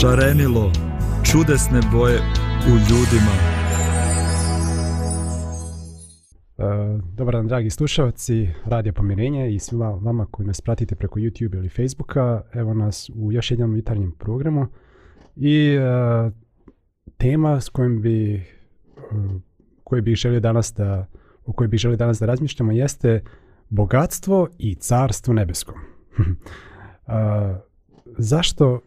šarenilo čudesne boje u ljudima. E, dobar dan, dragi slušalci, Radio Pomirenje i svima vama koji nas pratite preko YouTube ili Facebooka. Evo nas u još jednom jutarnjem programu i e, tema s kojom bi, e, koju bi želio danas da, o kojoj bih želio danas da razmišljamo jeste bogatstvo i carstvo nebesko. zašto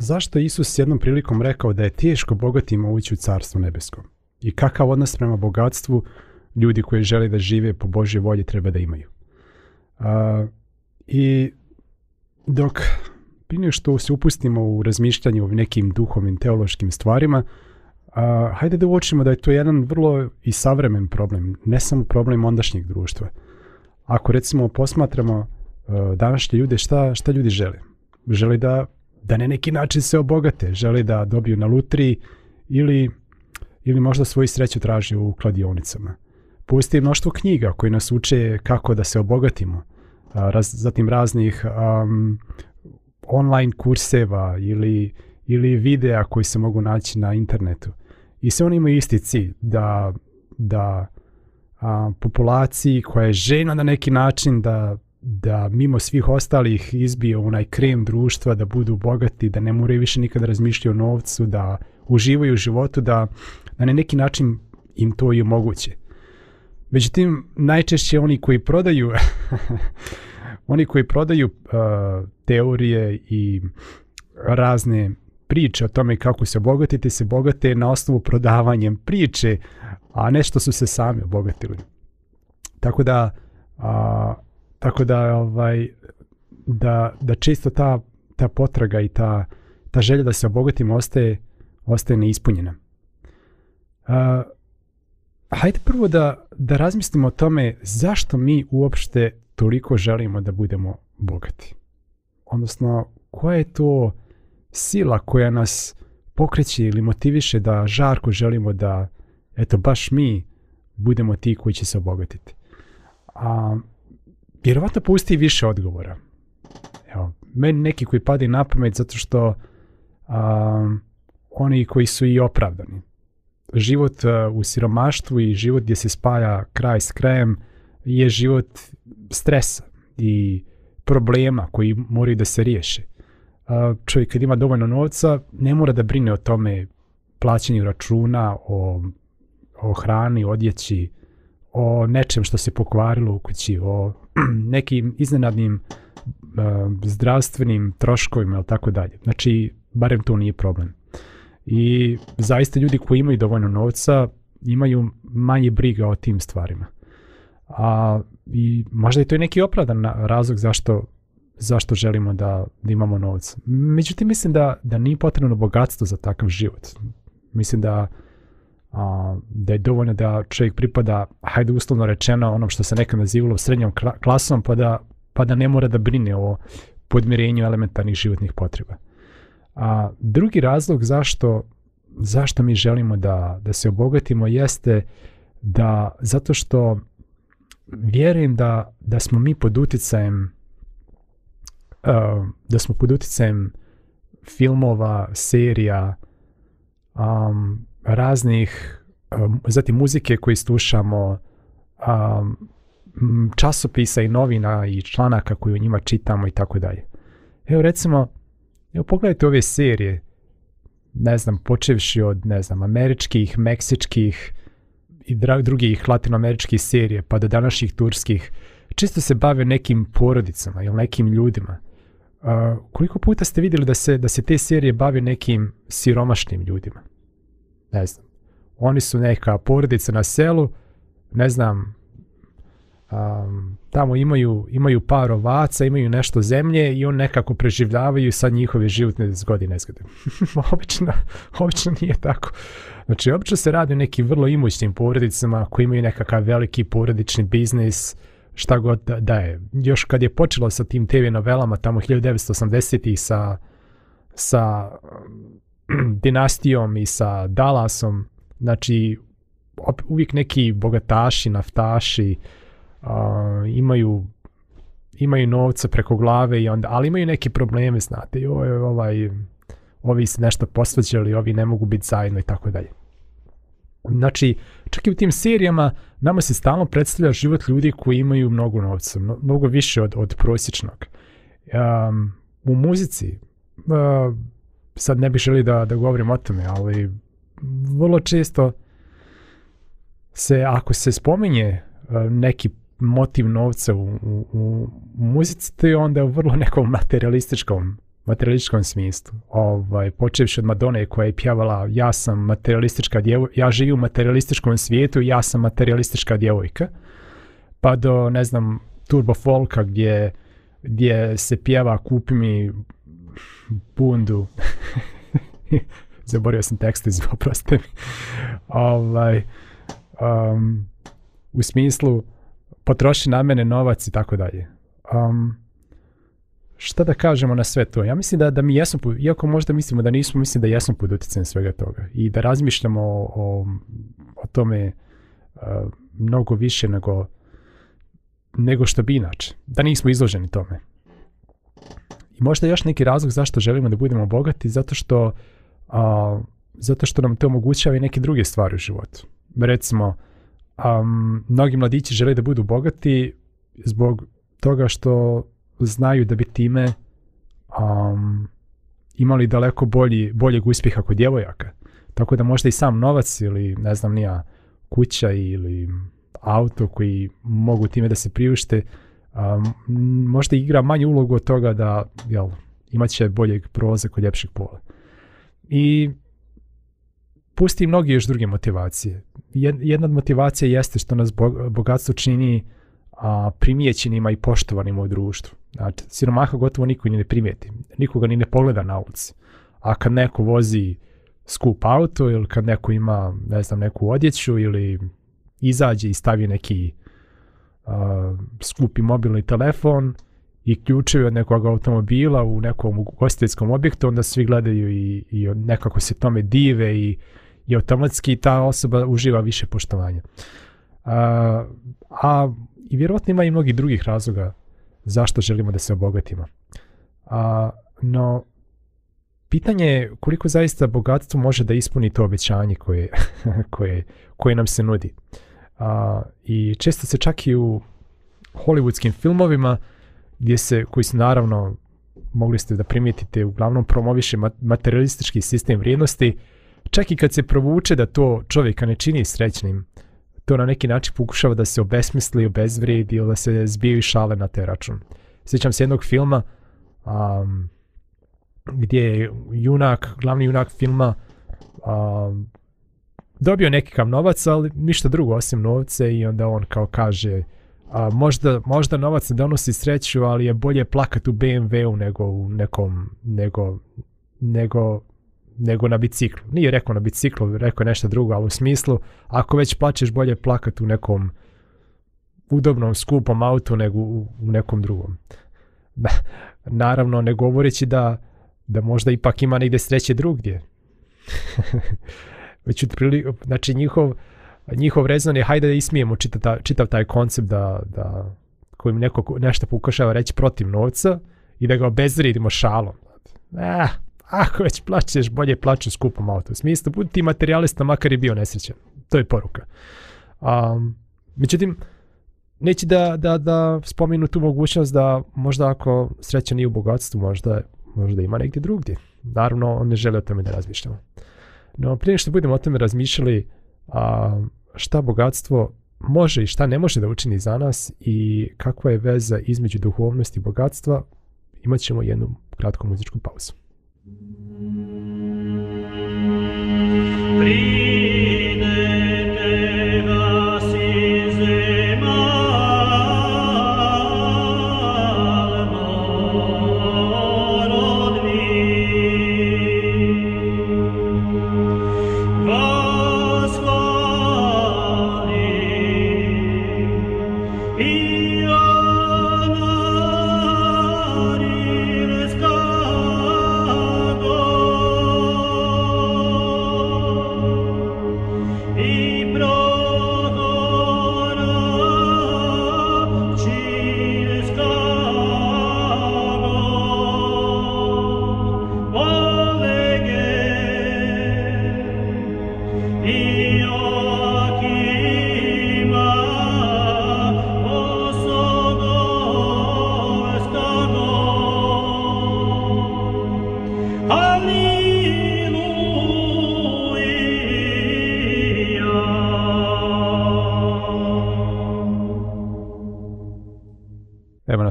zašto je Isus jednom prilikom rekao da je teško bogatima ući u carstvo nebesko? I kakav odnos prema bogatstvu ljudi koji žele da žive po Božjoj volji treba da imaju? I dok prije što se upustimo u razmišljanje o nekim duhovnim teološkim stvarima, a, hajde da uočimo da je to jedan vrlo i savremen problem, ne samo problem ondašnjeg društva. Ako recimo posmatramo današnje ljude, šta, šta ljudi žele? Želi da da ne neki način se obogate, žele da dobiju na lutri ili, ili možda svoju sreću traži u kladionicama. Pusti mnoštvo knjiga koji nas uče kako da se obogatimo, raz, zatim raznih online kurseva ili, ili videa koji se mogu naći na internetu. I sve oni imaju isti cilj, da, da populaciji koja je željna na neki način da da mimo svih ostalih izbije onaj krem društva, da budu bogati, da ne moraju više nikada razmišljati o novcu, da uživaju u životu, da na neki način im to i omoguće. Međutim, najčešće oni koji prodaju oni koji prodaju uh, teorije i razne priče o tome kako se obogatiti, se bogate na osnovu prodavanjem priče, a nešto su se sami obogatili. Tako da tako da, ovaj, da, da čisto ta, ta potraga i ta, ta želja da se obogatimo ostaje, ostaje neispunjena. Uh, hajde prvo da, da razmislimo o tome zašto mi uopšte toliko želimo da budemo bogati. Odnosno, koja je to sila koja nas pokreće ili motiviše da žarko želimo da, eto, baš mi budemo ti koji će se obogatiti. A, vjerovatno postoji više odgovora. Evo, meni neki koji padi na pamet zato što oni koji su i opravdani. Život e, u siromaštvu i život gdje se spaja kraj s krajem je život stresa i problema koji moraju da se riješe. Čovjek kad ima dovoljno novca ne mora da brine o tome plaćanju računa, o, o hrani, odjeći, o nečem što se pokvarilo u kući, o nekim iznenadnim e, zdravstvenim troškovima ili tako dalje. Znači, barem to nije problem. I zaista ljudi koji imaju dovoljno novca imaju manje briga o tim stvarima. A, I možda je to i neki opravdan razlog zašto, zašto želimo da, da imamo novca. Međutim, mislim da, da nije potrebno bogatstvo za takav život. Mislim da a, da je dovoljno da čovjek pripada, hajde uslovno rečeno, onom što se nekad nazivalo srednjom klasom, pa da, pa da ne mora da brine o podmirenju elementarnih životnih potreba. A drugi razlog zašto, zašto mi želimo da, da se obogatimo jeste da zato što vjerujem da, da smo mi pod uticajem da smo pod uticajem filmova, serija, um, raznih, um, zatim muzike koje slušamo, um, časopisa i novina i članaka koje u njima čitamo i tako dalje. Evo recimo, evo pogledajte ove serije, ne znam, počevši od, ne znam, američkih, meksičkih i drugih latinoameričkih serije, pa do današnjih turskih, često se bave nekim porodicama ili nekim ljudima. Uh, koliko puta ste vidjeli da se, da se te serije bave nekim siromašnim ljudima? ne znam, oni su neka porodica na selu, ne znam, tamo imaju, imaju par ovaca, imaju nešto zemlje i on nekako preživljavaju sad njihove životne zgodine. obično, obično nije tako. Znači, obično se radi o nekim vrlo imućnim porodicama koji imaju nekakav veliki porodični biznis, šta god da, da je. Još kad je počelo sa tim TV novelama tamo 1980-ih sa, sa dinastijom i sa Dalasom, znači uvijek neki bogataši, naftaši imaju imaju novca preko glave i onda, ali imaju neke probleme, znate, joj, ovaj, ovi se nešto posvađali, ovi ne mogu biti zajedno i tako dalje. Znači, čak i u tim serijama nama se stalno predstavlja život ljudi koji imaju mnogo novca, mnogo više od, od prosječnog. u muzici, sad ne bih želio da, da govorim o tome, ali vrlo često se, ako se spominje e, neki motiv novca u, u, u muzici, to je onda u vrlo nekom materialističkom materialističkom smislu. Ovaj, počevši od Madone koja je pjevala ja sam materialistička djevojka, ja živim u materialističkom svijetu, ja sam materialistička djevojka, pa do, ne znam, turbo folka gdje, gdje se pjeva kupi mi bundu. Zaborio sam tekst iz oproste Ovaj, um, u smislu potroši na mene novac i tako dalje. Um, šta da kažemo na sve to? Ja mislim da, da mi jesmo, iako možda mislimo da nismo, mislim da jesmo pod utjecajem svega toga i da razmišljamo o, o, tome uh, mnogo više nego, nego što bi inače, da nismo izloženi tome. I možda još neki razlog zašto želimo da budemo bogati, zato što, zato što nam to omogućava i neke druge stvari u životu. Recimo, mnogi mladići žele da budu bogati zbog toga što znaju da bi time imali daleko bolji, boljeg uspjeha kod djevojaka. Tako da možda i sam novac ili ne znam nija kuća ili auto koji mogu time da se priušte možda igra manju ulogu od toga da jel, imat će boljeg prolaza kod ljepšeg pola. I pusti mnogi još druge motivacije. Jedna od motivacija jeste što nas bogatstvo čini primijećenima i poštovanima u društvu. Znači, siromaha gotovo niko ni ne primijeti, nikoga ni ne pogleda na ulici. A kad neko vozi skup auto ili kad neko ima, ne znam, neku odjeću ili izađe i stavi neki skupi mobilni telefon i ključevi od nekog automobila u nekom ugostiteljskom objektu, onda svi gledaju i, i nekako se tome dive i, i automatski ta osoba uživa više poštovanja. A, a i vjerojatno ima i mnogih drugih razloga zašto želimo da se obogatimo. A, no, pitanje je koliko zaista bogatstvo može da ispuni to obećanje koje, koje, koje nam se nudi. A, I često se čak i u hollywoodskim filmovima gdje se, koji su naravno mogli ste da primijetite, uglavnom promoviše materialistički sistem vrijednosti, čak i kad se provuče da to čovjeka ne čini srećnim, to na neki način pokušava da se obesmisli, obezvrijedi ili da se zbiju šale na te račun. Sjećam se jednog filma gdje je junak, glavni junak filma a dobio kam novac, ali ništa drugo osim novce i onda on kao kaže a, možda, možda novac ne donosi sreću, ali je bolje plakat u BMW-u nego u nekom, nego, nego, nego na biciklu. Nije rekao na biciklu, rekao je nešto drugo, ali u smislu, ako već plaćeš bolje plakat u nekom udobnom, skupom autu nego u, nekom drugom. Naravno, ne govoreći da, da možda ipak ima negdje sreće drugdje. već znači njihov, njihov rezon je hajde da ismijemo čitav, čitav taj koncept da, da kojim neko nešto pokušava reći protiv novca i da ga obezredimo šalom. Eh, ako već plaćeš, bolje plaću skupom auto. U smislu, ti materijalista, makar je bio nesrećan. To je poruka. Um, međutim, neće da, da, da spominu tu mogućnost da možda ako sreća nije u bogatstvu, možda, možda ima negdje drugdje. Naravno, on ne želi o tome da razmišljamo. No prije što budemo o tome razmišljali a, šta bogatstvo može i šta ne može da učini za nas i kakva je veza između duhovnosti i bogatstva, imat ćemo jednu kratku muzičku pauzu.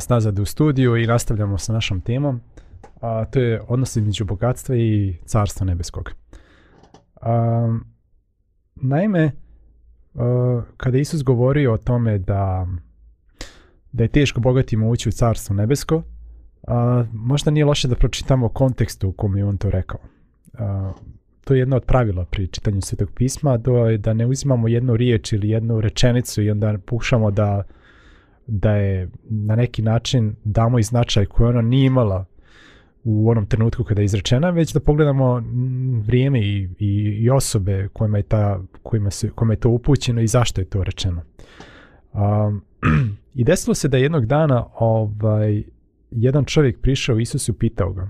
nazad u studiju i nastavljamo sa našom temom, a to je odnos između bogatstva i carstva nebeskog. naime, a, e, kada Isus govorio o tome da, da je teško bogatima ući u carstvo nebesko, a, možda nije loše da pročitamo kontekstu u kojem je on to rekao. to je jedno od pravila pri čitanju Svetog pisma, je da ne uzimamo jednu riječ ili jednu rečenicu i onda pušamo da da je na neki način damo i značaj koji ona nije imala u onom trenutku kada je izrečena, već da pogledamo vrijeme i, i, osobe kojima je, ta, kojima, se, je to upućeno i zašto je to rečeno. I desilo se da jednog dana ovaj, jedan čovjek prišao Isusu i pitao ga,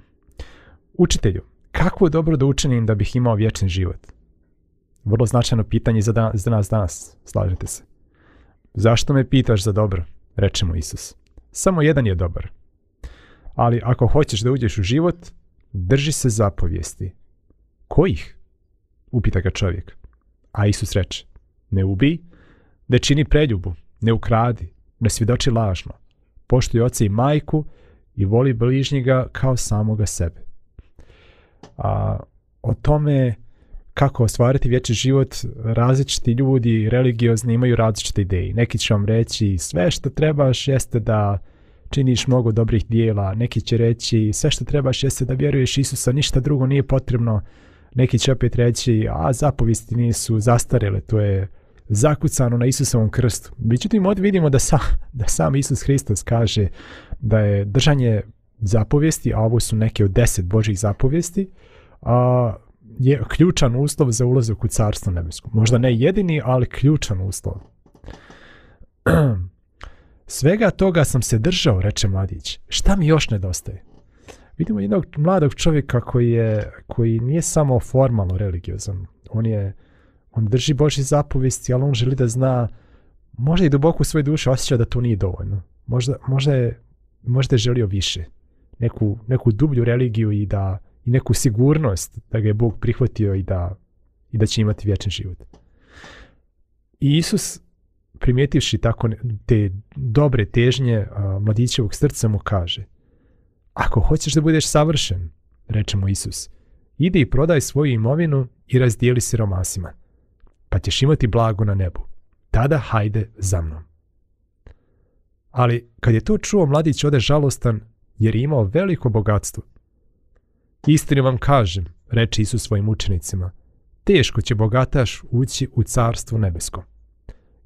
učitelju, kako je dobro da učinim da bih imao vječni život? Vrlo značajno pitanje za, za nas danas, slažete se. Zašto me pitaš za dobro? reče mu Isus. Samo jedan je dobar. Ali ako hoćeš da uđeš u život, drži se zapovijesti. Kojih? Upita ga čovjek. A Isus reče, ne ubij, ne čini preljubu, ne ukradi, ne svjedoči lažno, poštuj oca i majku i voli bližnjega kao samoga sebe. A, o tome kako ostvariti vječni život, različiti ljudi religiozni imaju različite ideje. Neki će vam reći sve što trebaš jeste da činiš mnogo dobrih dijela, neki će reći sve što trebaš jeste da vjeruješ Isusa, ništa drugo nije potrebno, neki će opet reći a zapovesti nisu zastarele, to je zakucano na Isusovom krstu. Međutim, od vidimo da, da sam Isus Hristos kaže da je držanje zapovijesti, a ovo su neke od deset Božih zapovijesti, a, je ključan uslov za ulazak u carstvo nebesko. Možda ne jedini, ali ključan uslov. Svega toga sam se držao, reče mladić. Šta mi još nedostaje? Vidimo jednog mladog čovjeka koji, je, koji nije samo formalno religiozan. On, je, on drži Božje zapovesti, ali on želi da zna, možda i duboko u svoj duši osjeća da to nije dovoljno. Možda, možda, je, možda je želio više. Neku, neku dublju religiju i da, i neku sigurnost da ga je Bog prihvatio i da, i da će imati vječni život. I Isus, primijetivši tako te dobre težnje mladićevog srca mu kaže, ako hoćeš da budeš savršen, reče mu Isus, ide i prodaj svoju imovinu i razdijeli siromasima, pa ćeš imati blago na nebu. Tada hajde za mnom. Ali kad je to čuo, mladić ode žalostan jer je imao veliko bogatstvo – Istinu vam kažem, reče Isus svojim učenicima, teško će bogataš ući u carstvo nebesko.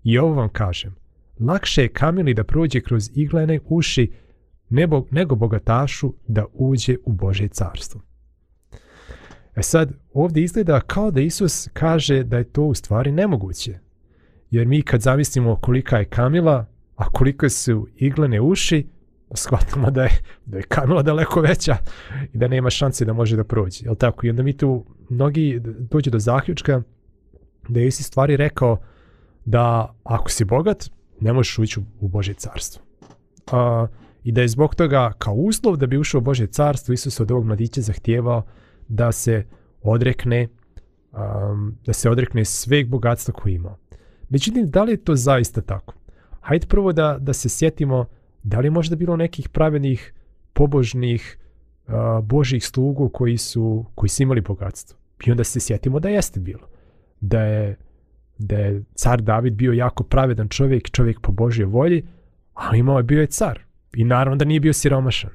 I ovo vam kažem, lakše je kamili da prođe kroz iglene uši nego bogatašu da uđe u Božje carstvo. E sad, ovdje izgleda kao da Isus kaže da je to u stvari nemoguće. Jer mi kad zamislimo kolika je kamila, a koliko su iglene uši, shvatimo da je, da je kamila daleko veća i da nema šanse da može da prođe. Jel tako? I onda mi tu mnogi dođe do zaključka da je isti stvari rekao da ako si bogat, ne možeš ući u, Božje carstvo. A, I da je zbog toga kao uslov da bi ušao u Božje carstvo Isus od ovog mladića zahtijevao da se odrekne da se odrekne sveg bogatstva koje ima. Međutim, da li je to zaista tako? Hajde prvo da, da se sjetimo da li je možda bilo nekih pravednih, pobožnih, božjih božih slugu koji su, koji su imali bogatstvo? I onda se sjetimo da jeste bilo. Da je, da je car David bio jako pravedan čovjek, čovjek po Božjoj volji, ali imao je bio je car. I naravno da nije bio siromašan.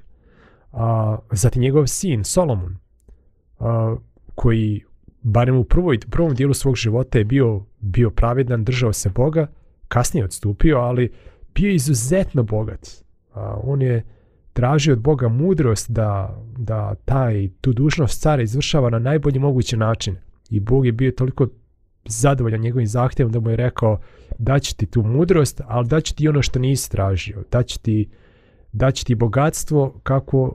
A, zatim njegov sin, Solomon, koji barem u prvoj, prvom dijelu svog života je bio, bio pravedan, držao se Boga, kasnije odstupio, ali bio izuzetno bogat. on je tražio od Boga mudrost da, da taj, tu dužnost cara izvršava na najbolji mogući način. I Bog je bio toliko zadovoljan njegovim zahtjevom da mu je rekao će ti tu mudrost, ali će ti ono što nisi tražio, će ti, ti bogatstvo kako,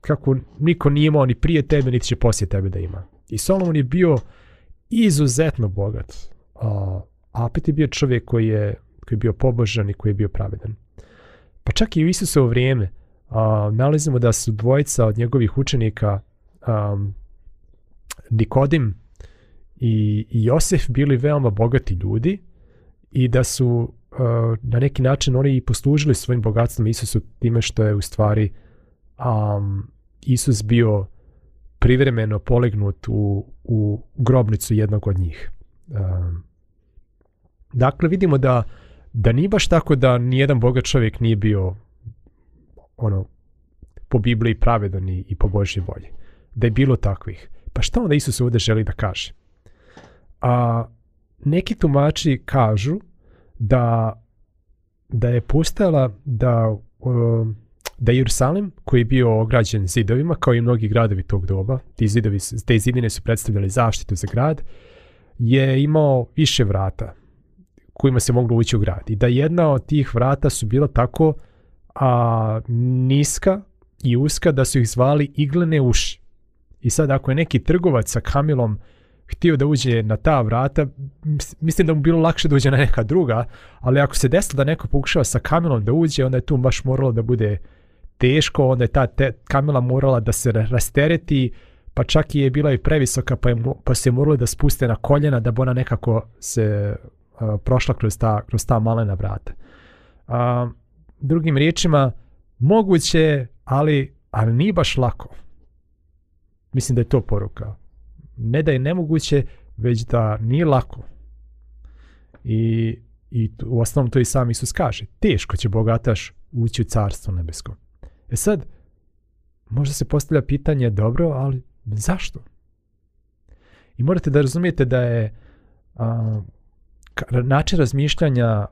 kako niko nije imao ni prije tebe, niti će poslije tebe da ima. I Solomon je bio izuzetno bogat, a Apet je bio čovjek koji je koji je bio pobožan i koji je bio pravedan. Pa čak i u Isusovo vrijeme a, nalazimo da su dvojica od njegovih učenika Nikodim i, Josef bili veoma bogati ljudi i da su na neki način oni i poslužili svojim bogatstvom Isusu time što je u stvari Isus bio privremeno polegnut u, u grobnicu jednog od njih. dakle, vidimo da da nije baš tako da nijedan bogat čovjek nije bio ono po Bibliji pravedan i, i po Božji volji. Da je bilo takvih. Pa što onda Isus ovdje želi da kaže? A neki tumači kažu da, da je postala da, da Jerusalim koji je bio ograđen zidovima kao i mnogi gradovi tog doba, ti zidovi, te zidine su predstavljali zaštitu za grad, je imao više vrata kojima se moglo ući u grad. I da jedna od tih vrata su bila tako a, niska i uska da su ih zvali iglene uši. I sad ako je neki trgovac sa kamilom htio da uđe na ta vrata, mislim da mu bilo lakše da uđe na neka druga, ali ako se desilo da neko pokušava sa kamilom da uđe, onda je tu baš moralo da bude teško, onda je ta te, kamila morala da se rastereti, pa čak i je bila i previsoka, pa, je, pa se morali da spuste na koljena da bi ona nekako se Eh, prošla kroz ta, kroz ta malena vrata. drugim riječima, moguće ali, ali nije baš lako. Mislim da je to poruka. Ne da je nemoguće, već da nije lako. I, i u osnovnom to i sam Isus kaže. Teško će bogataš ući u carstvo nebesko. E sad, možda se postavlja pitanje, dobro, ali zašto? I morate da razumijete da je način razmišljanja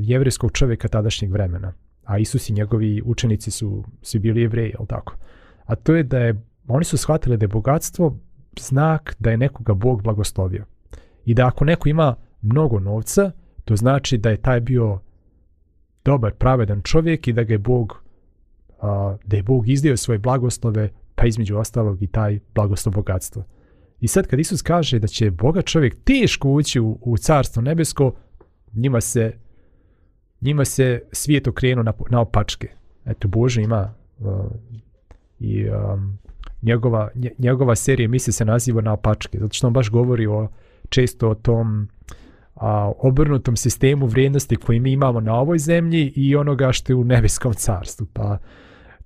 jevrijskog čovjeka tadašnjeg vremena, a Isus i njegovi učenici su svi bili jevreji, jel tako? A to je da je, oni su shvatili da je bogatstvo znak da je nekoga Bog blagoslovio. I da ako neko ima mnogo novca, to znači da je taj bio dobar, pravedan čovjek i da ga je Bog, da je Bog izdio svoje blagoslove, pa između ostalog i taj blagoslov bogatstva. I sad kad Isus kaže da će boga čovjek teško ući u, u carstvo nebesko, njima se, njima se svijet okrenu na, na opačke. Eto, Bože ima uh, i um, njegova, njegova serija misli se naziva na opačke, zato što on baš govori o, često o tom obrnutom sistemu vrijednosti koji mi imamo na ovoj zemlji i onoga što je u nebeskom carstvu. Pa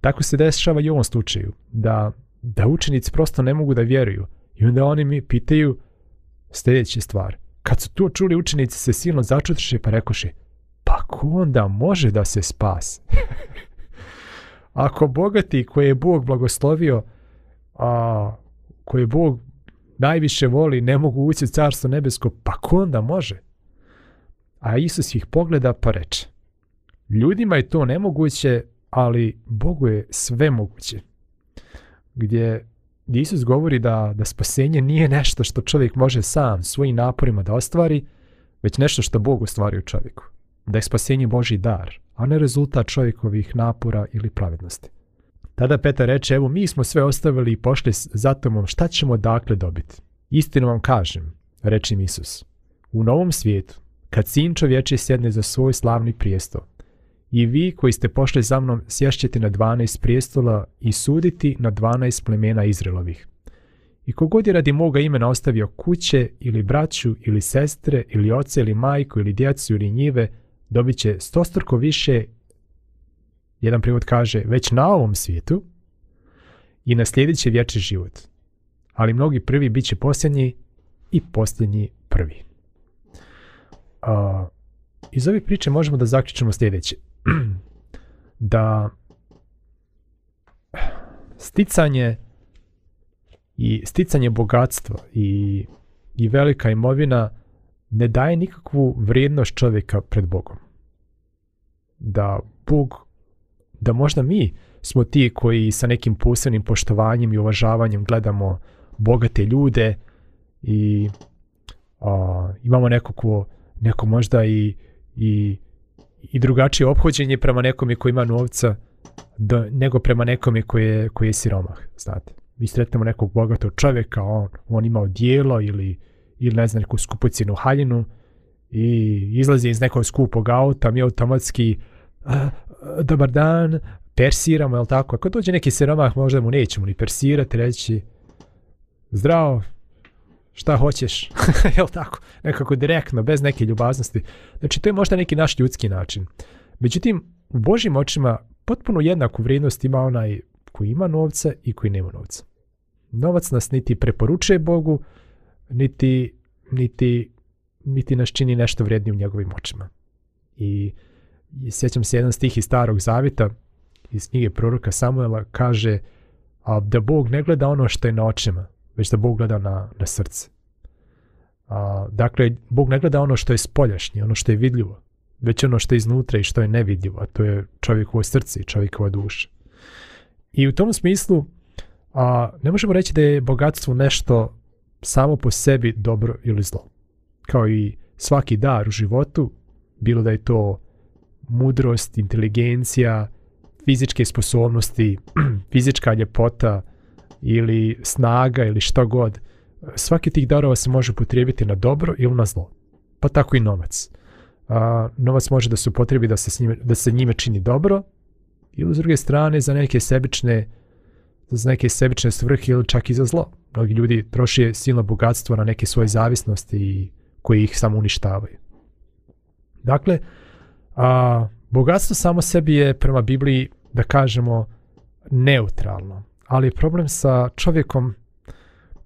tako se dešava i u ovom slučaju, da, da učenici prosto ne mogu da vjeruju. I onda oni mi pitaju sljedeće stvar. Kad su to čuli učenici se silno začutiše pa rekoše pa ko onda može da se spas? Ako bogati koje je Bog blagoslovio, a koje Bog najviše voli, ne mogu ući u carstvo nebesko, pa ko onda može? A Isus ih pogleda pa reče, ljudima je to nemoguće, ali Bogu je sve moguće. Gdje gdje Isus govori da, da spasenje nije nešto što čovjek može sam svojim naporima da ostvari, već nešto što Bog ostvari u čovjeku. Da je spasenje Boži dar, a ne rezultat čovjekovih napora ili pravednosti. Tada Petar reče, evo mi smo sve ostavili i pošli za tomom, šta ćemo dakle dobiti? Istinu vam kažem, reče Isus. U novom svijetu, kad sin čovječe sjedne za svoj slavni prijestol, i vi koji ste pošli za mnom sjašćete na dvanaest prijestola i suditi na dvanaest plemena Izrelovih. I kogod je radi moga imena ostavio kuće ili braću ili sestre ili oce ili majku ili djecu ili njive, dobit će stostorko više, jedan privod kaže, već na ovom svijetu i na će vječni život. Ali mnogi prvi bit će posljednji i posljednji prvi. iz ove priče možemo da zaključimo sljedeće. da sticanje i sticanje bogatstva i, i velika imovina ne daje nikakvu vrijednost čovjeka pred Bogom. Da Bog, da možda mi smo ti koji sa nekim posebnim poštovanjem i uvažavanjem gledamo bogate ljude i imamo neko neko možda i, i i drugačije obhođenje prema nekome koji ima novca do, nego prema nekome koji je, koji je siromah, znate. Mi sretnemo nekog bogatog čovjeka, on, on ima odijelo ili, ili ne znam, neku skupocinu haljinu i izlazi iz nekog skupog auta, mi automatski dobar dan, persiramo, jel tako? Ako dođe neki siromah, možda mu nećemo ni persirati, reći zdravo, šta hoćeš, jel tako, nekako direktno, bez neke ljubaznosti. Znači, to je možda neki naš ljudski način. Međutim, u Božim očima potpuno jednaku vrijednost ima onaj koji ima novca i koji nema novca. Novac nas niti preporučuje Bogu, niti, niti, niti nas čini nešto vrijednije u njegovim očima. I, sjećam se jedan stih iz Starog Zavita, iz knjige proroka Samuela, kaže a, da Bog ne gleda ono što je na očima, već da Bog gleda na, na srce. A, dakle, Bog ne gleda ono što je spoljašnje, ono što je vidljivo, već ono što je iznutra i što je nevidljivo, a to je čovjekovo srce i čovjekova duša. I u tom smislu a, ne možemo reći da je bogatstvo nešto samo po sebi dobro ili zlo. Kao i svaki dar u životu, bilo da je to mudrost, inteligencija, fizičke sposobnosti, fizička ljepota, ili snaga ili što god, svaki tih darova se može upotrijebiti na dobro ili na zlo. Pa tako i novac. A, novac može da se upotrebi da se, njime, da se njime čini dobro ili s druge strane za neke sebične za neke sebične svrhe ili čak i za zlo. Mnogi ljudi troše silno bogatstvo na neke svoje zavisnosti koji ih samo uništavaju. Dakle, a, bogatstvo samo sebi je prema Bibliji, da kažemo, neutralno ali problem sa čovjekom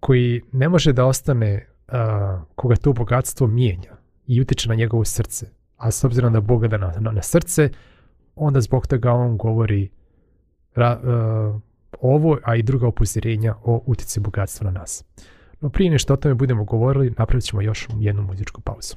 koji ne može da ostane uh, koga to bogatstvo mijenja i utječe na njegovo srce. A s obzirom da Bog da na, srce, onda zbog toga on govori e, ovo, a i druga upozorenja o utjeci bogatstva na nas. No prije nešto o tome budemo govorili, napravit ćemo još jednu muzičku pauzu.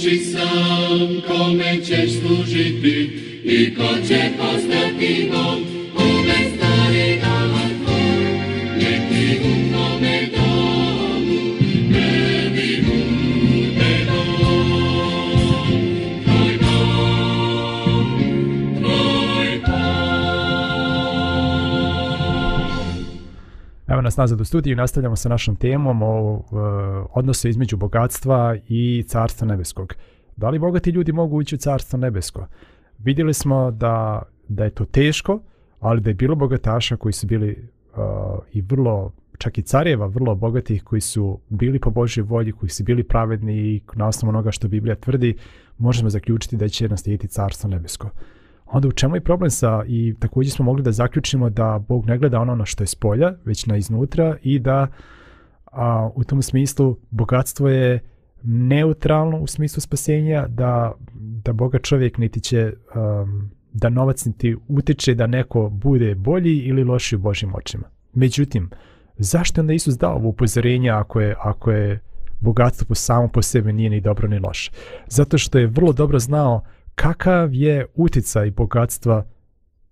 odluči sam kome ćeš služiti i ko će postati Bog. Evo nas nazad u studiju, nastavljamo sa našom temom o e, odnosu između bogatstva i carstva nebeskog. Da li bogati ljudi mogu ući u carstvo nebesko? Vidjeli smo da, da je to teško, ali da je bilo bogataša koji su bili e, i vrlo, čak i carjeva, vrlo bogatih koji su bili po Božoj volji, koji su bili pravedni i na osnovu onoga što Biblija tvrdi, možemo zaključiti da će naslijediti carstvo nebesko onda u čemu je problem sa, i također smo mogli da zaključimo da Bog ne gleda ono na što je spolja, već na iznutra i da a, u tom smislu bogatstvo je neutralno u smislu spasenja, da, da Boga čovjek niti će, um, da novac niti utiče da neko bude bolji ili loši u Božim očima. Međutim, zašto je onda Isus dao ovo upozorenje ako je, ako je bogatstvo po samo po sebi nije ni dobro ni loše? Zato što je vrlo dobro znao kakav je utjecaj bogatstva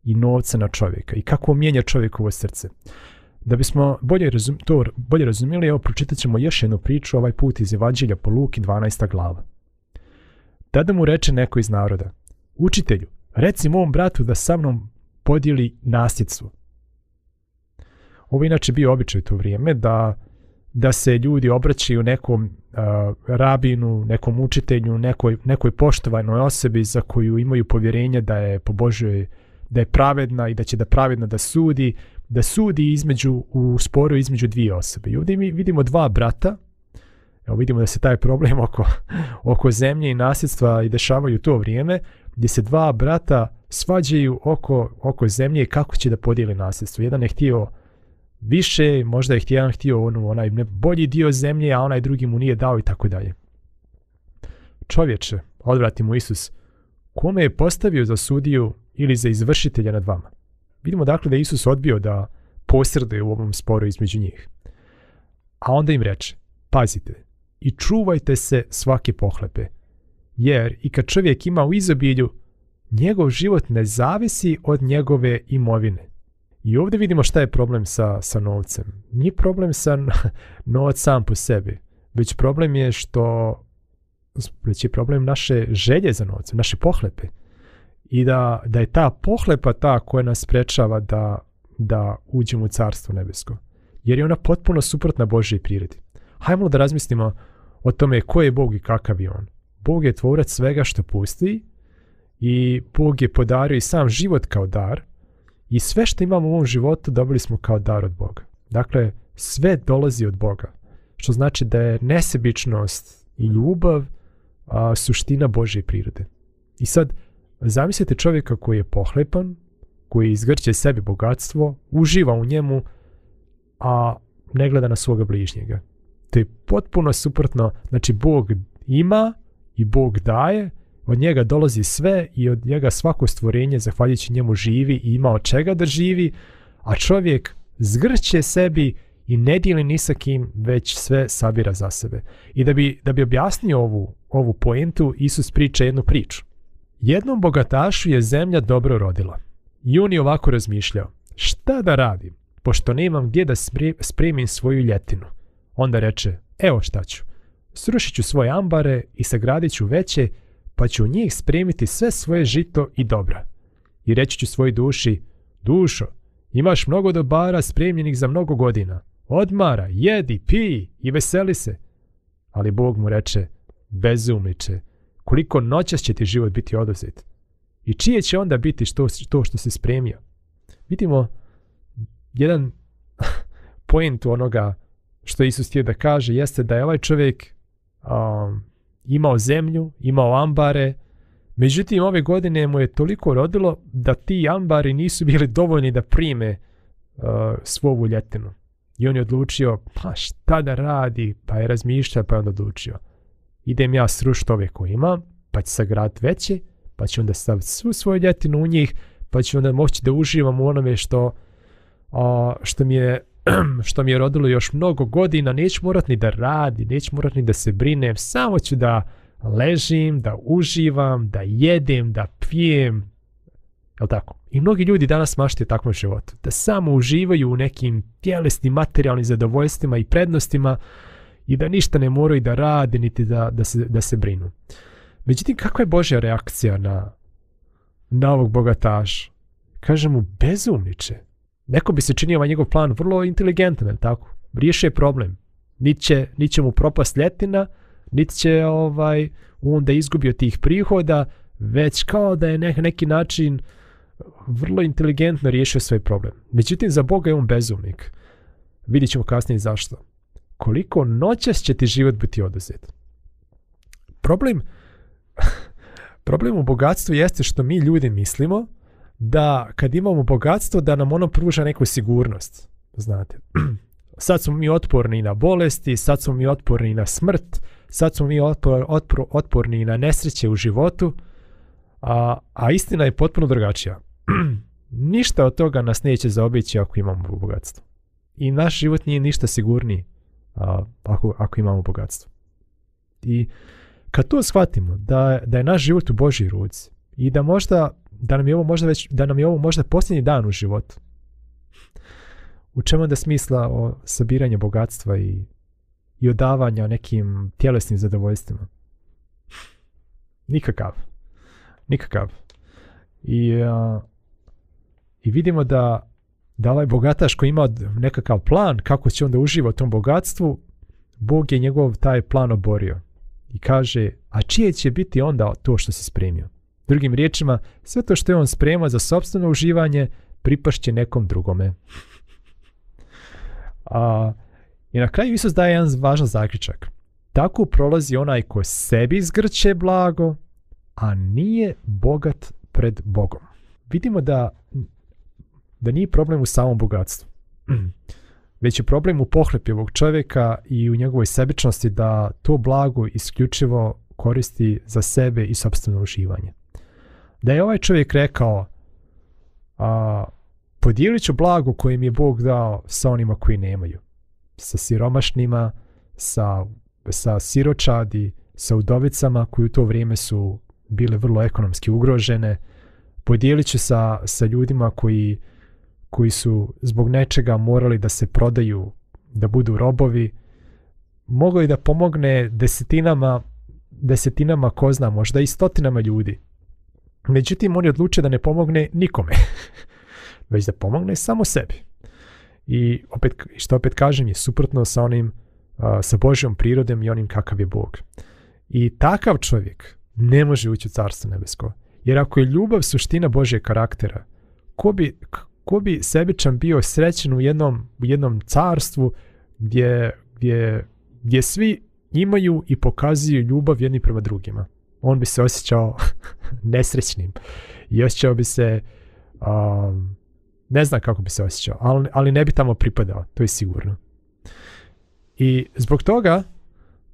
i novca na čovjeka i kako mijenja čovjekovo srce. Da bismo bolje razum, to bolje razumjeli, evo pročitat ćemo još jednu priču, ovaj put iz Evanđelja po Luki 12. glava. Tada mu reče neko iz naroda, učitelju, reci mom bratu da sa mnom podijeli nasljedstvo. Ovo je inače bio običaj u to vrijeme da da se ljudi obraćaju nekom rabinu, nekom učitelju, nekoj, nekoj poštovanoj osobi za koju imaju povjerenje da je po Božoj, da je pravedna i da će da pravedna da sudi, da sudi između, u sporu između dvije osobe. I ovdje mi vidimo dva brata, evo vidimo da se taj problem oko, oko zemlje i nasljedstva i dešavaju u to vrijeme, gdje se dva brata svađaju oko, oko zemlje i kako će da podijeli nasljedstvo. Jedan je htio više, možda je jedan htio ono, onaj bolji dio zemlje, a onaj drugi mu nije dao i tako dalje. Čovječe, odvrati mu Isus, kome je postavio za sudiju ili za izvršitelja nad vama? Vidimo dakle da je Isus odbio da posrde u ovom sporu između njih. A onda im reče, pazite i čuvajte se svake pohlepe, jer i kad čovjek ima u izobilju, njegov život ne zavisi od njegove imovine. I ovdje vidimo šta je problem sa, sa novcem. Nije problem sa novac sam po sebi, već problem je što već je problem naše želje za novcem, naše pohlepe. I da, da je ta pohlepa ta koja nas sprečava da, da uđemo u carstvo nebesko. Jer je ona potpuno suprotna Božoj prirodi. Hajmo da razmislimo o tome ko je Bog i kakav je On. Bog je tvorac svega što pusti i Bog je podario i sam život kao dar, i sve što imamo u ovom životu dobili smo kao dar od Boga. Dakle, sve dolazi od Boga. Što znači da je nesebičnost i ljubav a, suština Božje prirode. I sad, zamislite čovjeka koji je pohlepan, koji izgrće sebi bogatstvo, uživa u njemu, a ne gleda na svoga bližnjega. To je potpuno suprotno. Znači, Bog ima i Bog daje, od njega dolazi sve i od njega svako stvorenje, zahvaljujući njemu, živi i ima od čega da živi, a čovjek zgrće sebi i ne dijeli ni sa kim, već sve sabira za sebe. I da bi, da bi objasnio ovu, ovu poentu, Isus priča jednu priču. Jednom bogatašu je zemlja dobro rodila. I on je ovako razmišljao. Šta da radim, pošto nemam gdje da spremim svoju ljetinu? Onda reče, evo šta ću. Srušit ću svoje ambare i sagradit ću veće pa ću u njih spremiti sve svoje žito i dobra. I reći ću svoj duši, dušo, imaš mnogo dobara spremljenih za mnogo godina. Odmara, jedi, pi i veseli se. Ali Bog mu reče, bezumniče, koliko noćas će ti život biti oduzet. I čije će onda biti što, to što si spremio? Vidimo jedan point onoga što Isus htio da kaže jeste da je ovaj čovjek um, imao zemlju, imao ambare, međutim ove godine mu je toliko rodilo da ti ambari nisu bili dovoljni da prime uh, svovu ljetinu. I on je odlučio, pa šta da radi, pa je razmišljao, pa je onda odlučio. Idem ja srušiti ove koje imam, pa ću sagrat veće, pa ću onda staviti svu svoju ljetinu u njih, pa ću onda moći da uživam u onome što, što mi je što mi je rodilo još mnogo godina, neću morat ni da radi, neću morat ni da se brinem, samo ću da ležim, da uživam, da jedem, da pijem, jel tako? I mnogi ljudi danas mašte takvom životu, da samo uživaju u nekim tjelesnim, materijalnim zadovoljstvima i prednostima i da ništa ne moraju da rade, niti da, da, se, da se brinu. Međutim, kakva je Božja reakcija na, na ovog bogataša? Kaže mu, bezumniče, neko bi se činio ovaj njegov plan vrlo inteligentan, tako? Riješi je problem. Niti će, nit će mu propast ljetina, niti će ovaj, onda izgubio tih prihoda, već kao da je na neki način vrlo inteligentno riješio svoj problem. Međutim, za Boga je on bezumnik. Vidjet ćemo kasnije zašto. Koliko noćas će ti život biti oduzet? Problem, problem u bogatstvu jeste što mi ljudi mislimo da kad imamo bogatstvo da nam ono pruža neku sigurnost, znate. Sad smo mi otporni na bolesti, sad smo mi otporni na smrt, sad smo mi otporni na nesreće u životu, a, a istina je potpuno drugačija. ništa od toga nas neće zaobići ako imamo bogatstvo. I naš život nije ništa sigurniji ako, ako imamo bogatstvo. I kad to shvatimo, da, da je naš život u Božoj ruci i da možda da nam je ovo možda već, da nam je ovo možda posljednji dan u životu. U čemu onda smisla o sabiranje bogatstva i, i odavanja nekim tjelesnim zadovoljstvima? Nikakav. Nikakav. I, i vidimo da, da ovaj bogataš koji ima nekakav plan kako će onda uživa u tom bogatstvu, Bog je njegov taj plan oborio. I kaže, a čije će biti onda to što si spremio? Drugim riječima, sve to što je on sprema za sobstveno uživanje pripašće nekom drugome. A, I na kraju Isus daje jedan važan zaključak. Tako prolazi onaj ko sebi izgrče blago, a nije bogat pred Bogom. Vidimo da, da nije problem u samom bogatstvu. Već je problem u pohlepi ovog čovjeka i u njegovoj sebičnosti da to blago isključivo koristi za sebe i sobstveno uživanje. Da je ovaj čovjek rekao a, podijelit ću blago koje mi je Bog dao sa onima koji nemaju. Sa siromašnima, sa, sa siročadi, sa udovicama koji u to vrijeme su bile vrlo ekonomski ugrožene. Podijelit ću sa, sa ljudima koji, koji su zbog nečega morali da se prodaju, da budu robovi. Mogao je da pomogne desetinama, desetinama ko zna, možda i stotinama ljudi. Međutim, on je odlučio da ne pomogne nikome, već da pomogne samo sebi. I opet, što opet kažem, je suprotno sa onim, sa Božjom prirodom i onim kakav je Bog. I takav čovjek ne može ući u carstvo nebesko. Jer ako je ljubav suština Božjeg karaktera, ko bi, ko bi sebičan bio srećen u jednom, u jednom carstvu gdje, gdje, gdje svi imaju i pokazuju ljubav jedni prema drugima on bi se osjećao nesrećnim i osjećao bi se um, ne znam kako bi se osjećao, ali, ali ne bi tamo pripadao, to je sigurno. I zbog toga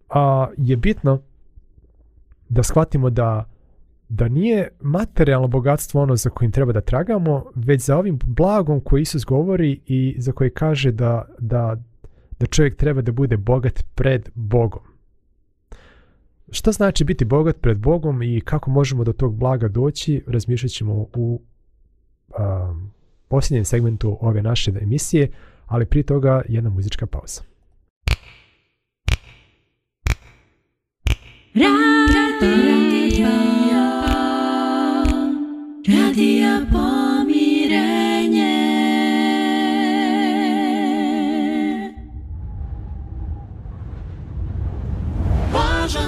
a, je bitno da shvatimo da, da nije materijalno bogatstvo ono za kojim treba da tragamo, već za ovim blagom koji Isus govori i za koje kaže da, da, da čovjek treba da bude bogat pred Bogom. Šta znači biti bogat pred Bogom i kako možemo do tog blaga doći, razmišljat ćemo u posljednjem segmentu ove naše emisije, ali prije toga jedna muzička pauza.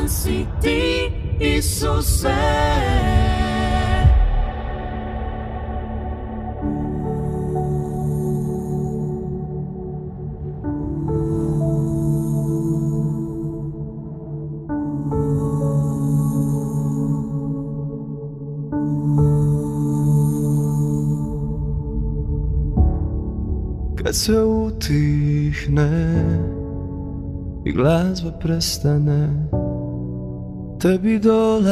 sam si ti, Isuse. Kad se utihne i glazba prestane Tebi bir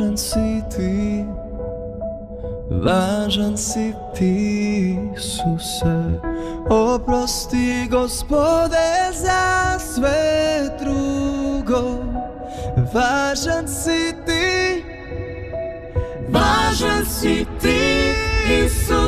Važan si ti, važan si ti, Isuse. Oprosti, gospode, za sve drugo. Važan si ti, važan si ti, Isuse.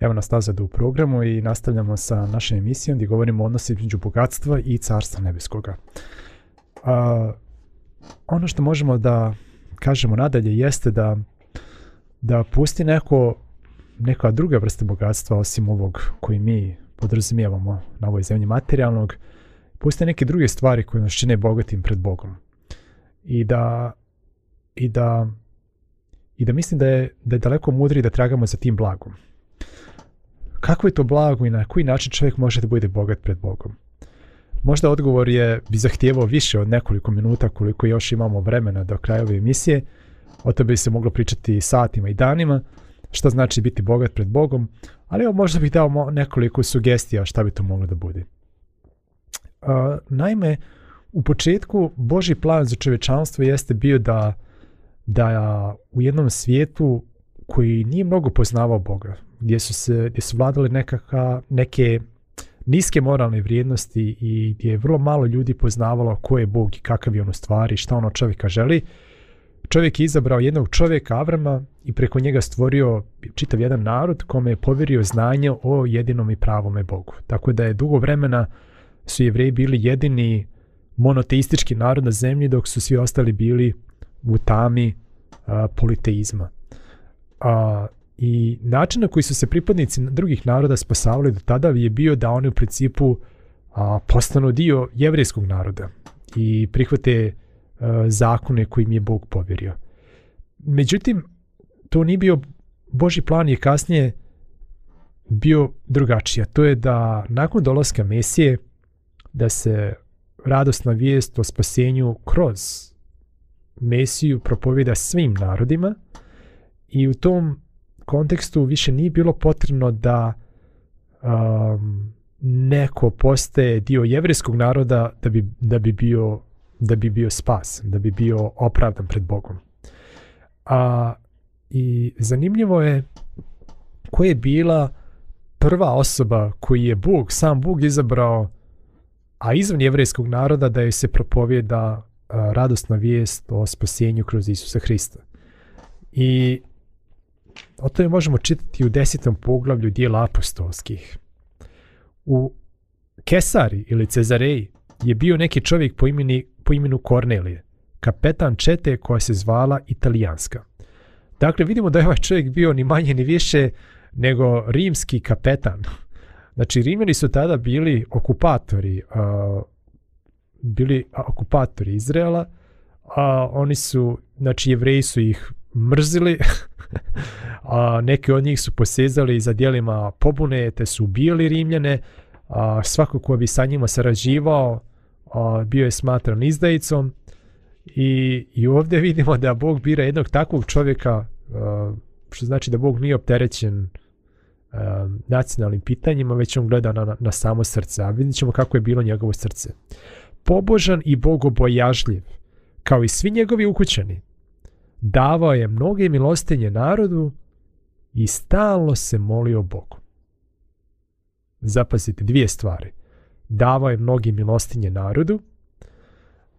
Evo nas nazad u programu i nastavljamo sa našom emisijom gdje govorimo o odnosu između bogatstva i carstva nebeskoga. A, ono što možemo da kažemo nadalje jeste da, da pusti neko, neka druga vrsta bogatstva osim ovog koji mi podrazumijevamo na ovoj zemlji materijalnog, pusti neke druge stvari koje nas čine bogatim pred Bogom. I da, i da, i da mislim da je, da je daleko mudri da tragamo za tim blagom kako je to blago i na koji način čovjek može da bude bogat pred Bogom? Možda odgovor je bi zahtijevao više od nekoliko minuta koliko još imamo vremena do kraja ove emisije. O tome bi se moglo pričati satima i danima, šta znači biti bogat pred Bogom, ali evo možda bih dao nekoliko sugestija šta bi to moglo da bude. naime, u početku Boži plan za čovečanstvo jeste bio da, da u jednom svijetu koji nije mnogo poznavao Boga, gdje su, se, gdje nekaka, neke niske moralne vrijednosti i gdje je vrlo malo ljudi poznavalo ko je Bog i kakav je on u stvari, šta ono čovjeka želi. Čovjek je izabrao jednog čovjeka, Avrama, i preko njega stvorio čitav jedan narod kome je povjerio znanje o jedinom i pravome Bogu. Tako da je dugo vremena su jevreji bili jedini monoteistički narod na zemlji dok su svi ostali bili u tami politeizma a, i način na koji su se pripadnici drugih naroda spasavali do tada je bio da oni u principu a, postanu dio jevrijskog naroda i prihvate a, e, zakone koji im je Bog povjerio. Međutim, to nije bio, Boži plan je kasnije bio drugačija. To je da nakon dolaska Mesije da se radosna vijest o spasenju kroz Mesiju propovjeda svim narodima, i u tom kontekstu više nije bilo potrebno da um, neko postaje dio jevrijskog naroda da bi, da bi bio da bi bio spas, da bi bio opravdan pred Bogom. A, I zanimljivo je koja je bila prva osoba koju je Bog, sam Bog izabrao, a izvan jevrijskog naroda da joj se propovjeda uh, radosna vijest o spasenju kroz Isusa Hrista. I o tome možemo čitati u desetom poglavlju dijela apostolskih. U Kesari ili Cezareji je bio neki čovjek po, imeni, po imenu Kornelije, kapetan čete koja se zvala Italijanska. Dakle, vidimo da je ovaj čovjek bio ni manje ni više nego rimski kapetan. Znači, Rimljani su tada bili okupatori, bili okupatori Izraela, a oni su, znači, jevreji su ih mrzili, a neki od njih su posezali za dijelima pobune te su ubijali Rimljane, a svako ko bi sa njima sarađivao bio je smatran izdajicom i, i ovdje vidimo da Bog bira jednog takvog čovjeka što znači da Bog nije opterećen nacionalnim pitanjima, već on gleda na, na samo srce, a vidjet ćemo kako je bilo njegovo srce. Pobožan i bogobojažljiv, kao i svi njegovi ukućani, davao je mnoge milostinje narodu i stalno se molio Bogu. Zapazite, dvije stvari. Davao je mnoge milostinje narodu,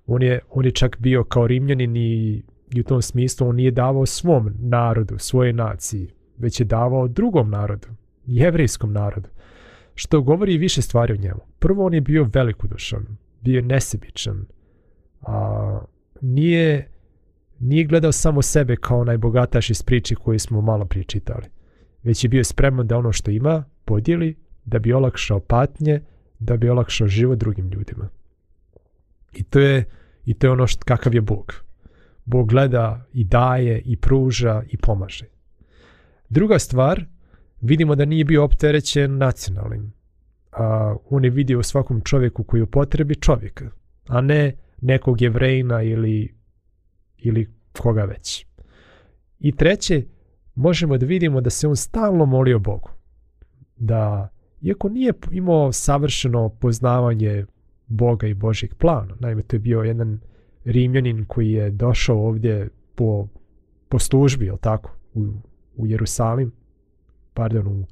on je, on čak bio kao rimljanin i, u tom smislu on nije davao svom narodu, svoje naciji, već je davao drugom narodu, jevrijskom narodu, što govori više stvari o njemu. Prvo, on je bio velikodušan, bio je nesebičan, a, nije nije gledao samo sebe kao onaj iz priči koju smo malo prije čitali, već je bio spreman da ono što ima podijeli da bi olakšao patnje, da bi olakšao život drugim ljudima. I to je, i to je ono što, kakav je Bog. Bog gleda i daje i pruža i pomaže. Druga stvar, vidimo da nije bio opterećen nacionalnim. A, on je vidio u svakom čovjeku koji je potrebi čovjeka, a ne nekog jevrejna ili ili koga već. I treće, možemo da vidimo da se on stalno molio Bogu. Da, iako nije imao savršeno poznavanje Boga i Božjeg plana, naime to je bio jedan Rimljanin koji je došao ovdje po, po službi, jel tako, u, u Jerusalim, pardon, u,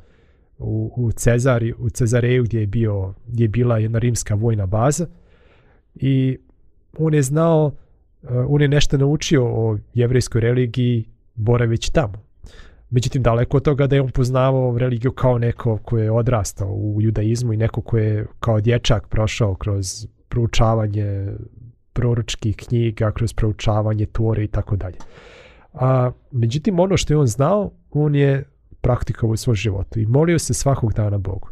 u, u, Cezari, u Cezareju gdje je, bio, gdje je bila jedna rimska vojna baza i on je znao Eh, on je nešto naučio o jevrijskoj religiji boravić tamo. Međutim, daleko od toga da je on poznavao religiju kao neko koje je odrastao u judaizmu i neko ko je kao dječak prošao kroz proučavanje proročkih knjiga, kroz proučavanje tore i tako dalje. A, međutim, ono što je on znao, on je praktikovao u svom životu i molio se svakog dana Bogu.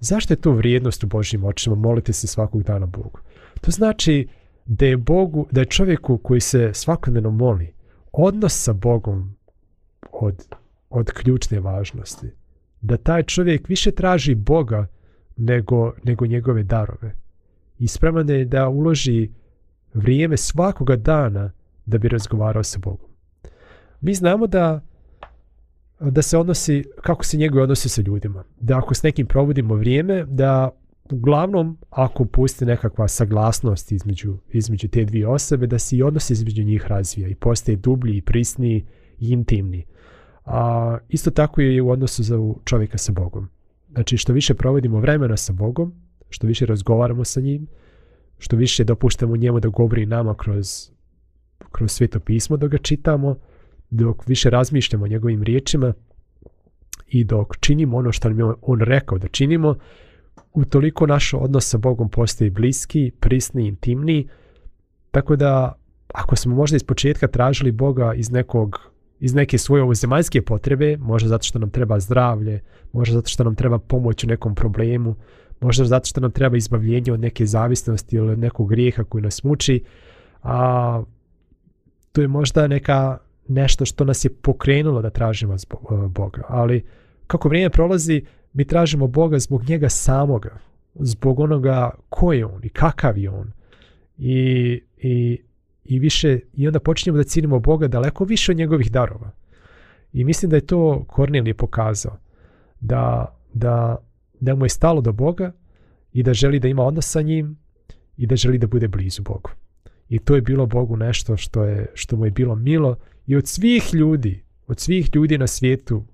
Zašto je to vrijednost u Božjim očima? Molite se svakog dana Bogu. To znači, da je Bogu, da je čovjeku koji se svakodnevno moli, odnos sa Bogom od, od ključne važnosti. Da taj čovjek više traži Boga nego, nego njegove darove. I spreman je da uloži vrijeme svakoga dana da bi razgovarao sa Bogom. Mi znamo da da se odnosi, kako se njegove odnosi sa ljudima. Da ako s nekim provodimo vrijeme, da uglavnom, ako pusti nekakva saglasnost između, između te dvije osobe, da se i odnos između njih razvija i postaje dublji i prisniji i intimni. A, isto tako je i u odnosu za čovjeka sa Bogom. Znači, što više provodimo vremena sa Bogom, što više razgovaramo sa njim, što više dopuštamo njemu da govori nama kroz, kroz sveto pismo dok ga čitamo, dok više razmišljamo o njegovim riječima i dok činimo ono što nam je on rekao da činimo, utoliko naš odnos sa Bogom postoji bliski, prisni, intimniji, tako da ako smo možda iz početka tražili Boga iz nekog iz neke svoje ovozemaljske potrebe, možda zato što nam treba zdravlje, možda zato što nam treba pomoć u nekom problemu, možda zato što nam treba izbavljenje od neke zavisnosti ili nekog grijeha koji nas muči, a to je možda neka nešto što nas je pokrenulo da tražimo Boga, ali kako vrijeme prolazi, mi tražimo Boga zbog njega samoga, zbog onoga ko je on i kakav je on. I, i, i više, i onda počinjemo da cijenimo Boga daleko više od njegovih darova. I mislim da je to je pokazao. Da, da, da mu je stalo do Boga i da želi da ima odnos sa njim i da želi da bude blizu Bogu. I to je bilo Bogu nešto što, je, što mu je bilo milo i od svih ljudi, od svih ljudi na svijetu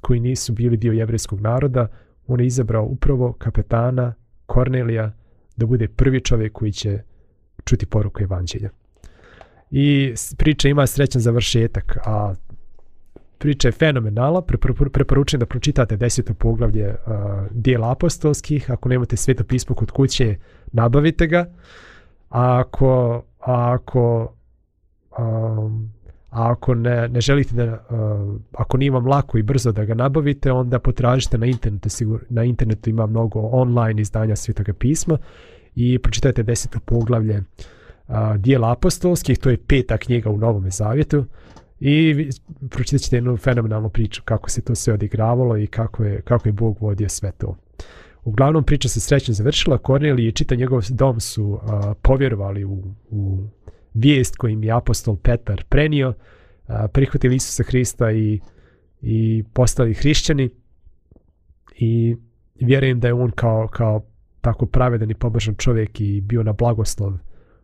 koji nisu bili dio jevrejskog naroda, on je izabrao upravo kapetana Kornelija da bude prvi čovjek koji će čuti poruku evanđelja. I priča ima srećan završetak, a priča je fenomenala, preporučujem da pročitate deseto poglavlje uh, dijela apostolskih, ako nemate sveto pismo kod kuće, nabavite ga, a ako, a ako um, a ako ne, ne želite da, uh, ako nije vam lako i brzo da ga nabavite, onda potražite na internetu, na internetu ima mnogo online izdanja Svetoga pisma i pročitajte deseto poglavlje uh, dijela apostolskih, to je peta knjiga u Novom Zavjetu i pročitat ćete jednu fenomenalnu priču kako se to sve odigravalo i kako je, kako je Bog vodio sve to. Uglavnom priča se srećno završila, Kornelij i čita njegov dom su uh, povjerovali u, u vijest kojim je apostol Petar prenio, prihvatili Isusa Hrista i, i postali hrišćani i vjerujem da je on kao, kao tako pravedan i pobožan čovjek i bio na blagoslov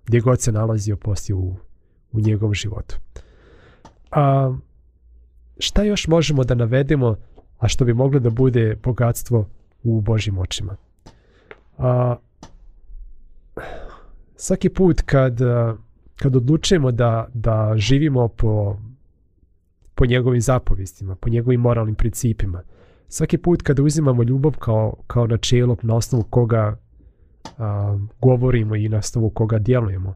gdje god se nalazio poslije u, u njegovom životu. A, šta još možemo da navedemo, a što bi moglo da bude bogatstvo u Božim očima? A, svaki put kad kad odlučujemo da, da živimo po, po njegovim zapovistima, po njegovim moralnim principima, svaki put kada uzimamo ljubav kao, kao načelo na osnovu koga govorimo i na osnovu koga djelujemo,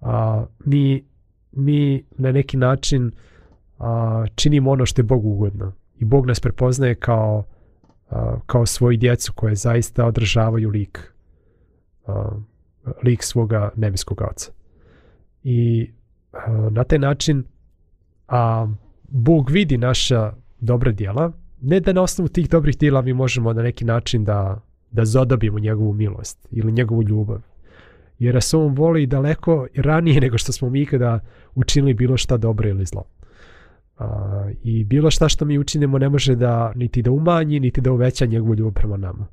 a, mi, mi na neki način a, činimo ono što je bog ugodno. I Bog nas prepoznaje kao, a, kao svoju djecu koje zaista održavaju lik, lik svoga nebeskog oca i e, na taj način a, Bog vidi naša dobra djela, ne da na osnovu tih dobrih djela mi možemo na neki način da, da zadobimo njegovu milost ili njegovu ljubav. Jer se on voli daleko ranije nego što smo mi ikada učinili bilo šta dobro ili zlo. I bilo šta što mi učinimo ne može da niti da umanji, niti da uveća njegovu ljubav prema nama.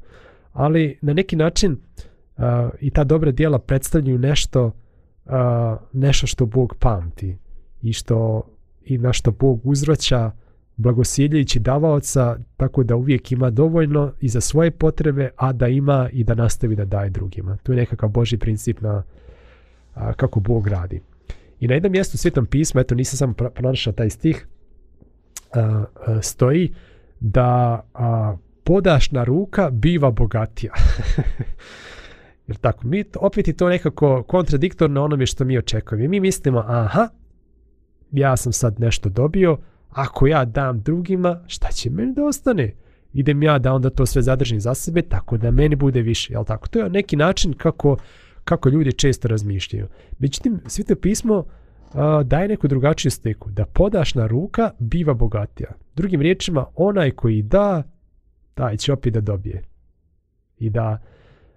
Ali na neki način i ta dobra djela predstavljaju nešto nešto što Bog pamti i, što, i na što Bog uzvraća blagosjeljeći davaoca tako da uvijek ima dovoljno i za svoje potrebe, a da ima i da nastavi da daje drugima. To je nekakav Boži princip na kako Bog radi. I na jednom mjestu u Svetom pismu, eto nisam sam pronašao taj stih, a, stoji da podašna ruka biva bogatija. Jer tako, mi opet je to nekako kontradiktorno onome što mi očekujemo. mi mislimo, aha, ja sam sad nešto dobio, ako ja dam drugima, šta će meni da ostane? Idem ja da onda to sve zadržim za sebe, tako da meni bude više, jel tako? To je neki način kako, kako ljudi često razmišljaju. Međutim, Sveto pismo a, daje neku drugačiju steku, da podašna ruka biva bogatija. Drugim riječima, onaj koji da, taj će opet da dobije. I da,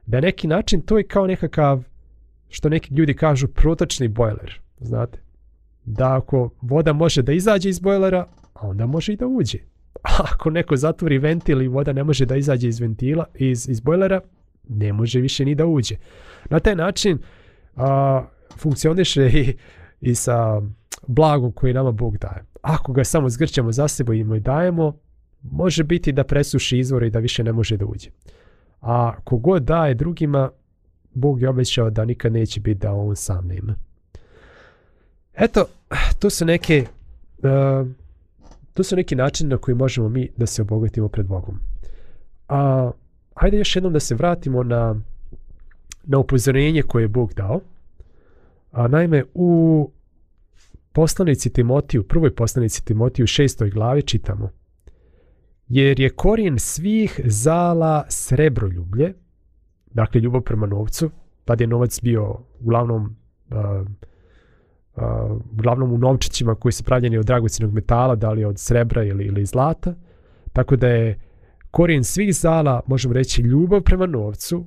na neki način to je kao nekakav, što neki ljudi kažu, protočni bojler, znate. Da ako voda može da izađe iz bojlera, a onda može i da uđe. A ako neko zatvori ventil i voda ne može da izađe iz ventila, iz, iz bojlera, ne može više ni da uđe. Na taj način a, funkcioniše i, i sa blagom koji nama Bog daje. Ako ga samo zgrćamo za sebe i dajemo, može biti da presuši izvore i da više ne može da uđe a kogod daje drugima, Bog je obećao da nikad neće biti da on sam nema. Eto, to su neke e, to su neki načini na koji možemo mi da se obogatimo pred Bogom. A, hajde još jednom da se vratimo na, na upozorenje koje je Bog dao. A, naime, u poslanici Timotiju, prvoj poslanici Timotiju, šestoj glavi čitamo – jer je korijen svih zala srebroljublje, dakle ljubav prema novcu, tad je novac bio uglavnom uh, uglavnom u novčićima koji su pravljeni od dragocinog metala, da li od srebra ili, ili zlata, tako da je korijen svih zala, možemo reći, ljubav prema novcu,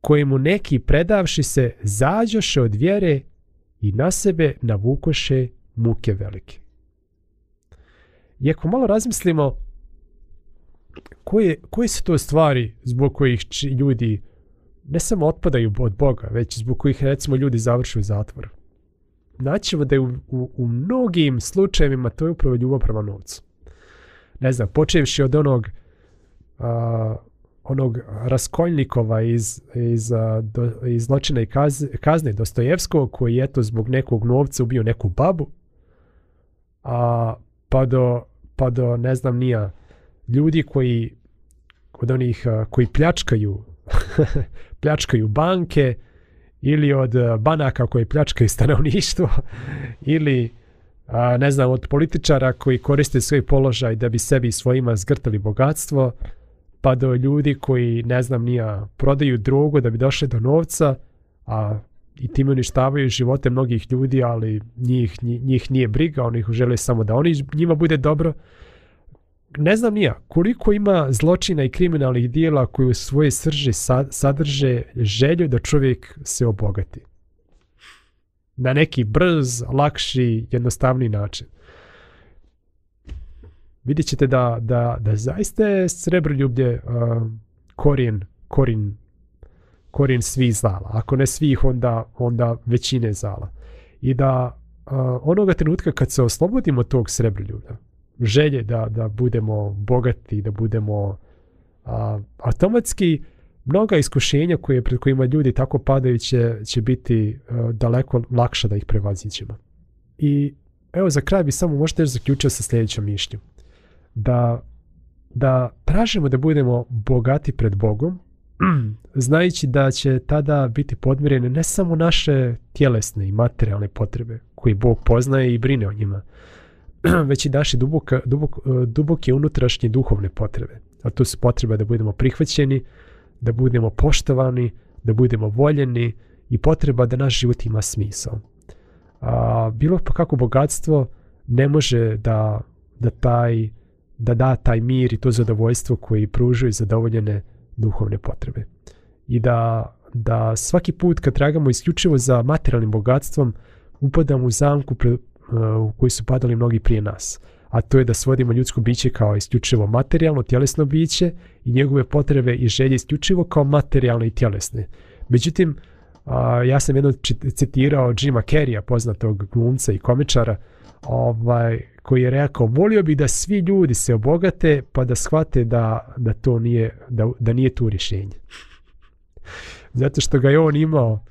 kojemu neki predavši se zađoše od vjere i na sebe navukoše muke velike. ako malo razmislimo, koje, koje su to stvari zbog kojih ljudi ne samo otpadaju od Boga, već zbog kojih recimo ljudi završuju zatvor. Naćemo da je u, u, u mnogim slučajevima to je upravo ljubav prema novcu. Ne znam, počevši od onog onog raskoljnikova iz, iz, iz zločina i kazne Dostojevskog koji je to zbog nekog novca ubio neku babu a, pa, do, pa do ne znam nija ljudi koji od onih koji pljačkaju pljačkaju banke ili od banaka koji pljačkaju stanovništvo ili ne znam od političara koji koriste svoj položaj da bi sebi i svojima zgrtali bogatstvo pa do ljudi koji ne znam nija prodaju drogu da bi došli do novca a i time uništavaju živote mnogih ljudi ali njih, njih, nije briga oni žele samo da oni njima bude dobro ne znam nija koliko ima zločina i kriminalnih dijela koji u svojoj srži sadrže želju da čovjek se obogati. Na neki brz, lakši, jednostavni način. Vidjet ćete da, da, da zaista je ljublje uh, korijen, korijen, svih zala. Ako ne svih, onda, onda većine zala. I da uh, onoga trenutka kad se oslobodimo tog ljublja, želje da, da budemo bogati, da budemo automatski mnoga iskušenja koje, pred kojima ljudi tako padaju će, će biti e, daleko lakša da ih prevazićemo. I evo za kraj bi samo možda još zaključio sa sljedećom mišljom Da, da tražimo da budemo bogati pred Bogom, znajući da će tada biti podmirene ne samo naše tjelesne i materijalne potrebe koje Bog poznaje i brine o njima, već i naše dubok, e, duboke unutrašnje duhovne potrebe. A to su potreba da budemo prihvaćeni, da budemo poštovani, da budemo voljeni i potreba da naš život ima smisao. A, bilo pa kako bogatstvo ne može da, da, taj, da da taj mir i to zadovoljstvo koji pružuje zadovoljene duhovne potrebe. I da, da svaki put kad tragamo isključivo za materijalnim bogatstvom, upadamo u zamku pre, Eh, u koji su padali mnogi prije nas, a to je da svodimo ljudsko biće kao isključivo materijalno, tjelesno biće i njegove potrebe i želje isključivo kao materijalne i tjelesne. Međutim, ja sam jednom citirao Jima Carreya, poznatog glumca i komičara, ovaj, koji je rekao, volio bi da svi ljudi se obogate pa da shvate da, da to nije, da, da nije tu rješenje. Zato što ga je on imao,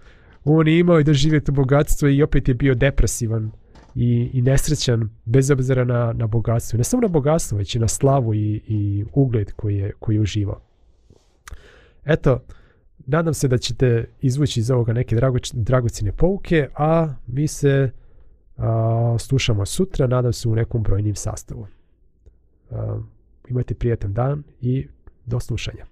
on je imao i žive to bogatstvo i opet je bio depresivan i, i nesrećan bez obzira na, na bogatstvo. Ne samo na bogatstvo, već i na slavu i, i ugled koji je, koji uživao. Eto, nadam se da ćete izvući iz ovoga neke dragocine pouke, a mi se slušamo sutra, nadam se u nekom brojnim sastavu. A, imajte prijatan dan i do slušanja.